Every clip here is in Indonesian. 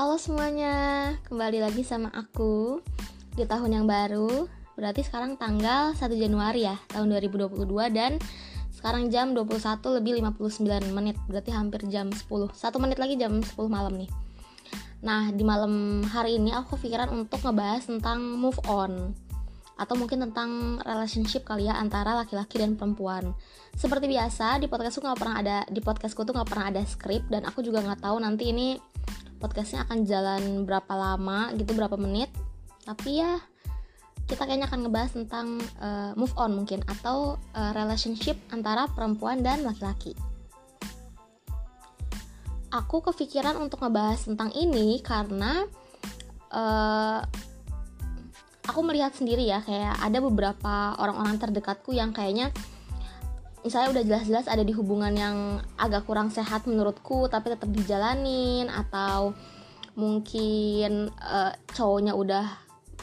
Halo semuanya, kembali lagi sama aku di tahun yang baru. Berarti sekarang tanggal 1 Januari ya, tahun 2022 Dan sekarang jam 21 lebih 59 menit. Berarti hampir jam 10 Satu menit lagi jam 10 malam nih. Nah, di malam hari ini aku kepikiran untuk ngebahas tentang move on. Atau mungkin tentang relationship kali ya antara laki-laki dan perempuan. Seperti biasa di podcastku nggak pernah ada di podcastku tuh nggak pernah ada skrip dan aku juga nggak tahu nanti ini podcastnya akan jalan berapa lama gitu berapa menit. Tapi ya kita kayaknya akan ngebahas tentang uh, move on mungkin atau uh, relationship antara perempuan dan laki-laki. Aku kepikiran untuk ngebahas tentang ini karena uh, aku melihat sendiri ya kayak ada beberapa orang-orang terdekatku yang kayaknya misalnya udah jelas-jelas ada di hubungan yang agak kurang sehat menurutku tapi tetap dijalanin atau mungkin uh, cowoknya udah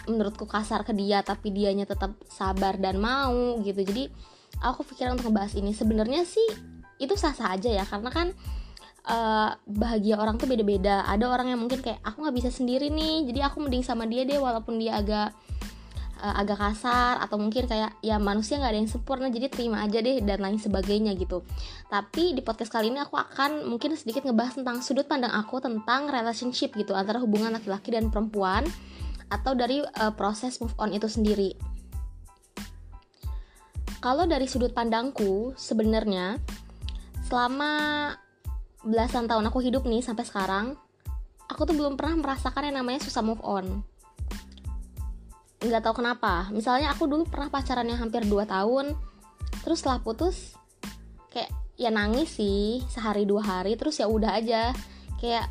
menurutku kasar ke dia tapi dianya tetap sabar dan mau gitu. Jadi aku pikiran untuk ngebahas ini. Sebenarnya sih itu sah-sah aja ya karena kan uh, bahagia orang tuh beda-beda. Ada orang yang mungkin kayak aku nggak bisa sendiri nih jadi aku mending sama dia deh walaupun dia agak uh, agak kasar atau mungkin kayak ya manusia nggak ada yang sempurna jadi terima aja deh dan lain sebagainya gitu. Tapi di podcast kali ini aku akan mungkin sedikit ngebahas tentang sudut pandang aku tentang relationship gitu antara hubungan laki-laki dan perempuan atau dari uh, proses move on itu sendiri. Kalau dari sudut pandangku sebenarnya selama belasan tahun aku hidup nih sampai sekarang aku tuh belum pernah merasakan yang namanya susah move on nggak tahu kenapa. Misalnya aku dulu pernah pacaran yang hampir 2 tahun terus setelah putus kayak ya nangis sih sehari dua hari terus ya udah aja. Kayak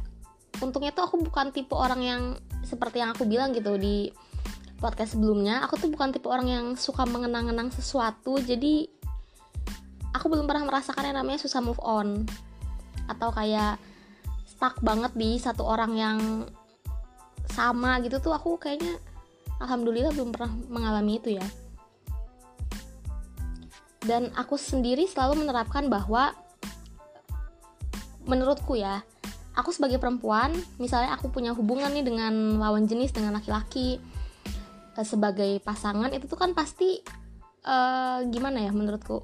untungnya tuh aku bukan tipe orang yang seperti yang aku bilang gitu di podcast sebelumnya. Aku tuh bukan tipe orang yang suka mengenang-enang sesuatu jadi aku belum pernah merasakan yang namanya susah move on. Atau kayak stuck banget di satu orang yang sama gitu tuh aku kayaknya alhamdulillah belum pernah mengalami itu ya. Dan aku sendiri selalu menerapkan bahwa menurutku ya aku sebagai perempuan misalnya aku punya hubungan nih dengan lawan jenis dengan laki-laki eh, sebagai pasangan itu tuh kan pasti uh, gimana ya menurutku?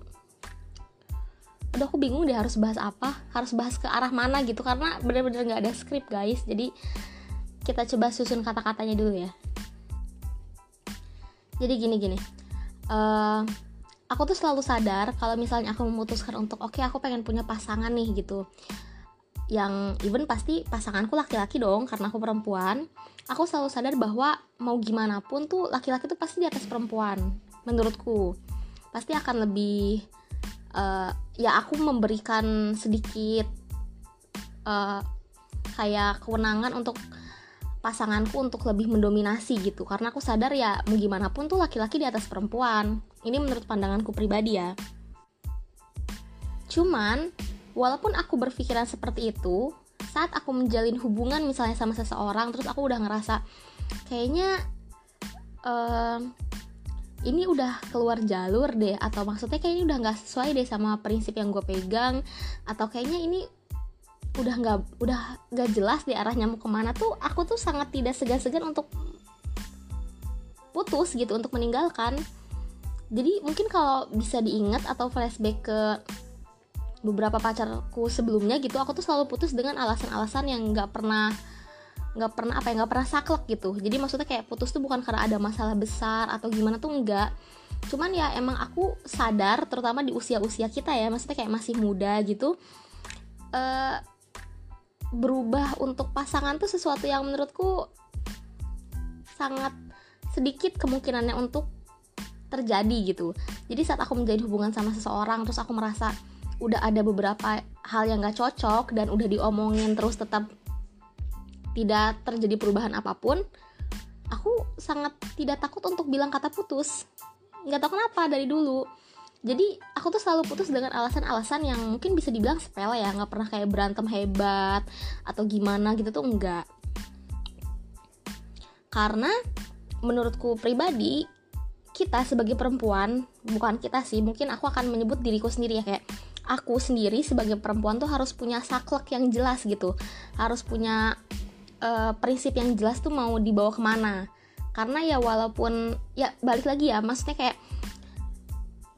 Udah aku bingung deh harus bahas apa harus bahas ke arah mana gitu karena bener-bener nggak ada skrip guys. Jadi kita coba susun kata-katanya dulu ya jadi gini gini. Uh, aku tuh selalu sadar kalau misalnya aku memutuskan untuk oke okay, aku pengen punya pasangan nih gitu. Yang even pasti pasanganku laki-laki dong karena aku perempuan. Aku selalu sadar bahwa mau gimana pun tuh laki-laki tuh pasti di atas perempuan menurutku. Pasti akan lebih uh, ya aku memberikan sedikit uh, kayak kewenangan untuk pasanganku untuk lebih mendominasi gitu. Karena aku sadar ya mau gimana pun tuh laki-laki di atas perempuan. Ini menurut pandanganku pribadi ya. Cuman walaupun aku berpikiran seperti itu saat aku menjalin hubungan misalnya sama seseorang terus aku udah ngerasa kayaknya uh, ini udah keluar jalur deh atau maksudnya kayaknya udah nggak sesuai deh sama prinsip yang gue pegang atau kayaknya ini udah nggak udah nggak jelas di arahnya mau ke mana tuh aku tuh sangat tidak segan-segan untuk putus gitu untuk meninggalkan. Jadi mungkin kalau bisa diingat atau flashback ke beberapa pacarku sebelumnya gitu aku tuh selalu putus dengan alasan-alasan yang nggak pernah nggak pernah apa ya nggak pernah saklek gitu. Jadi maksudnya kayak putus tuh bukan karena ada masalah besar atau gimana tuh enggak cuman ya emang aku sadar terutama di usia-usia kita ya maksudnya kayak masih muda gitu uh, berubah untuk pasangan tuh sesuatu yang menurutku sangat sedikit kemungkinannya untuk terjadi gitu. Jadi saat aku menjadi hubungan sama seseorang terus aku merasa udah ada beberapa hal yang gak cocok dan udah diomongin terus tetap tidak terjadi perubahan apa pun aku sangat tidak takut untuk bilang kata putus. Nggak tahu kenapa dari dulu jadi aku tuh selalu putus dengan alasan-alasan yang mungkin bisa dibilang sepele ya. Nggak pernah kayak berantem hebat atau gimana gitu tuh enggak karena menurutku pribadi kita sebagai perempuan bukan kita sih mungkin aku akan menyebut diriku sendiri ya. Kayak aku sendiri sebagai perempuan tuh harus punya saklek yang jelas gitu. Harus punya uh, prinsip yang jelas tuh mau dibawa ke mana. Karena ya walaupun ya balik lagi ya maksudnya kayak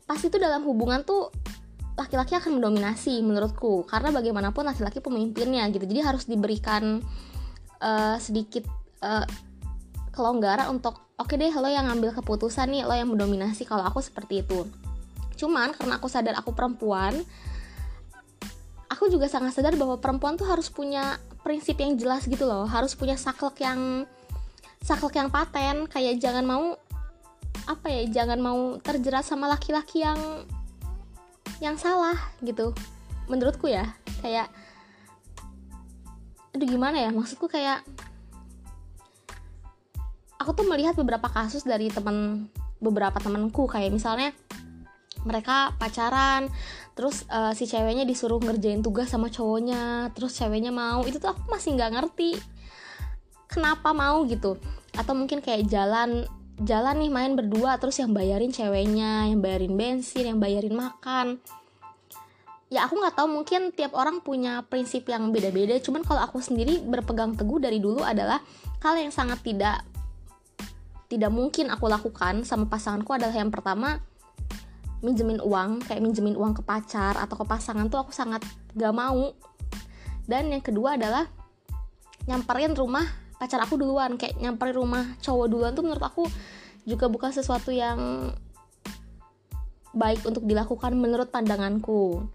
pasti itu dalam hubungan tuh laki-laki akan mendominasi menurutku. Karena bagaimanapun laki-laki pemimpinnya gitu. Jadi harus diberikan uh, sedikit uh, kelonggaran untuk oke okay deh lo yang ngambil keputusan nih lo yang mendominasi kalau aku seperti itu. Cuman karena aku sadar aku perempuan aku juga sangat sadar bahwa perempuan tuh harus punya prinsip yang jelas gitu loh. Harus punya saklek yang saklek yang paten. Kayak jangan mau apa ya jangan mau terjerat sama laki-laki yang yang salah gitu. Menurutku ya kayak aduh gimana ya maksudku kayak aku tuh melihat beberapa kasus dari teman beberapa temanku kayak misalnya mereka pacaran terus uh, si ceweknya disuruh ngerjain tugas sama cowoknya terus ceweknya mau itu tuh aku masih nggak ngerti kenapa mau gitu. Atau mungkin kayak jalan jalan nih main berdua terus yang bayarin ceweknya yang bayarin bensin yang bayarin makan. Ya aku nggak tahu mungkin tiap orang punya prinsip yang beda-beda. Cuman kalau aku sendiri berpegang teguh dari dulu adalah hal yang sangat tidak tidak mungkin aku lakukan sama pasanganku adalah yang pertama minjemin uang kayak minjemin uang ke pacar atau ke pasangan tuh aku sangat gak mau. Dan yang kedua adalah nyamperin rumah pacar aku duluan kayak nyamperin rumah cowok duluan tuh menurut aku juga bukan sesuatu yang baik untuk dilakukan menurut pandanganku.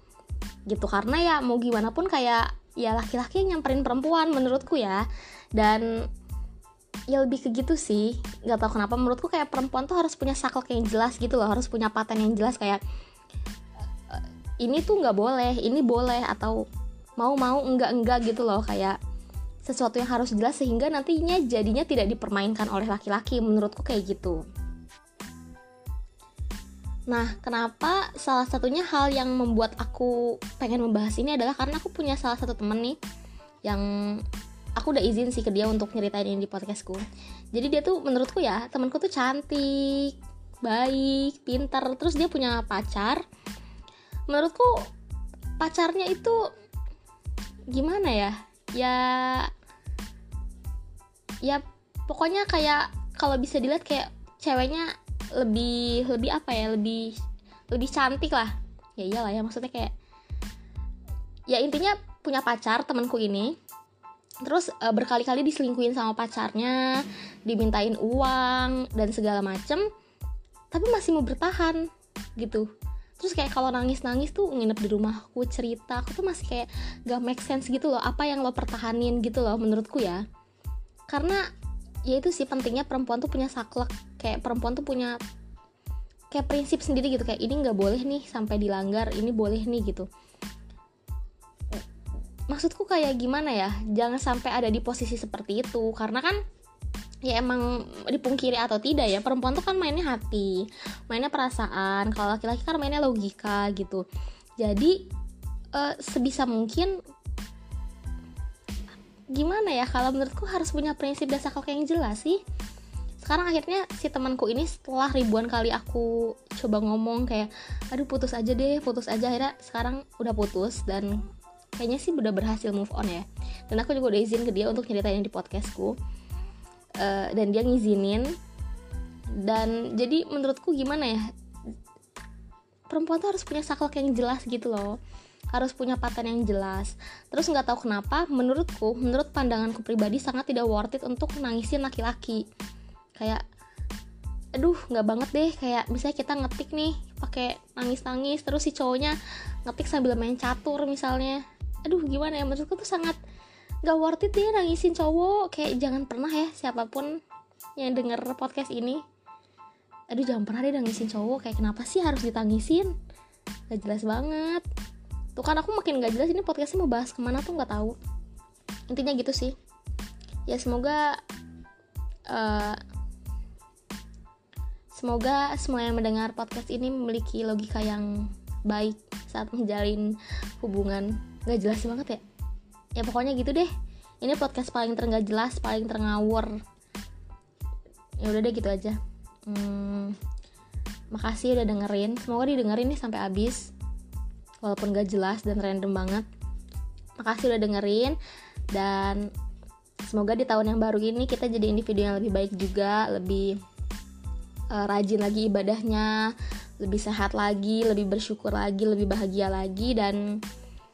Gitu karena ya mau gimana pun kayak ya laki-laki yang nyamperin perempuan menurutku ya. Dan ya lebih ke gitu sih nggak tahu kenapa menurutku kayak perempuan tuh harus punya saklek yang jelas gitu loh harus punya paten yang jelas kayak eh, ini tuh nggak boleh ini boleh atau mau mau enggak enggak gitu loh kayak sesuatu yang harus jelas sehingga nantinya jadinya tidak dipermainkan oleh laki-laki menurutku kayak gitu Nah, kenapa salah satunya hal yang membuat aku pengen membahas ini adalah karena aku punya salah satu temen nih yang aku udah izin sih ke dia untuk nyeritain ini di podcastku. Jadi dia tuh menurutku ya temanku tuh cantik, baik, pintar, terus dia punya pacar. Menurutku pacarnya itu gimana ya? Ya ya pokoknya kayak kalau bisa dilihat kayak ceweknya lebih lebih apa ya lebih lebih cantik lah. Ya iyalah ya maksudnya kayak ya intinya punya pacar temanku ini. Terus e, berkali-kali diselingkuhin sama pacarnya dimintain uang dan segala macem tapi masih mau bertahan gitu. Terus kayak kalau nangis-nangis tuh nginep di rumahku cerita aku tuh masih kayak gak make sense gitu loh apa yang lo pertahanin gitu loh menurutku ya karena ya itu sih pentingnya perempuan tuh punya saklek. Kayak perempuan tuh punya kayak prinsip sendiri gitu. Kayak ini nggak boleh nih sampai dilanggar ini boleh nih gitu. Maksudku kayak gimana ya? Jangan sampai ada di posisi seperti itu. Karena kan ya emang dipungkiri atau tidak ya perempuan tuh kan mainnya hati mainnya perasaan. Kalau laki-laki kan mainnya logika gitu. Jadi uh, sebisa mungkin gimana ya kalau menurutku harus punya prinsip dasar kok yang jelas sih. Sekarang akhirnya si temanku ini setelah ribuan kali aku coba ngomong kayak aduh putus aja deh putus aja akhirnya sekarang udah putus dan kayaknya sih udah berhasil move on ya. Dan aku juga udah izin ke dia untuk nyeritain di podcastku uh, dan dia ngizinin. Dan jadi menurutku gimana ya perempuan tuh harus punya saklek yang jelas gitu loh harus punya paten yang jelas. Terus nggak tahu kenapa menurutku menurut pandanganku pribadi sangat tidak worth it untuk nangisin laki-laki. Kayak aduh nggak banget deh. Kayak misalnya kita ngetik nih pakai nangis-nangis terus si cowoknya ngetik sambil main catur misalnya. Aduh gimana ya? Menurutku tuh sangat nggak worth it deh nangisin cowok. Kayak jangan pernah ya siapa pun yang denger podcast ini. Aduh jangan pernah deh nangisin cowok. Kayak kenapa sih harus ditangisin? Gak jelas banget tuh kan aku makin gak jelas ini podcastnya mau bahas ke mana tuh nggak tahu. Intinya gitu sih. Ya semoga uh, semoga semua yang mendengar podcast ini memiliki logika yang baik saat menjalin hubungan. Gak jelas banget ya. Ya pokoknya gitu deh. Ini podcast paling terenggak jelas paling terngawur. Ya udah deh gitu aja. Hmm, makasih udah dengerin. Semoga didengerin nih sampai habis walaupun gak jelas dan random banget. Makasih udah dengerin dan semoga di tahun yang baru ini kita jadi individu yang lebih baik juga lebih uh, rajin lagi ibadahnya lebih sehat lagi lebih bersyukur lagi lebih bahagia lagi dan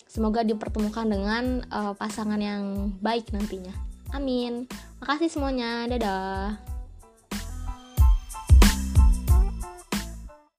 semoga dipertemukan dengan uh, pasangan yang baik nantinya. Amin. Makasih semuanya. Dadah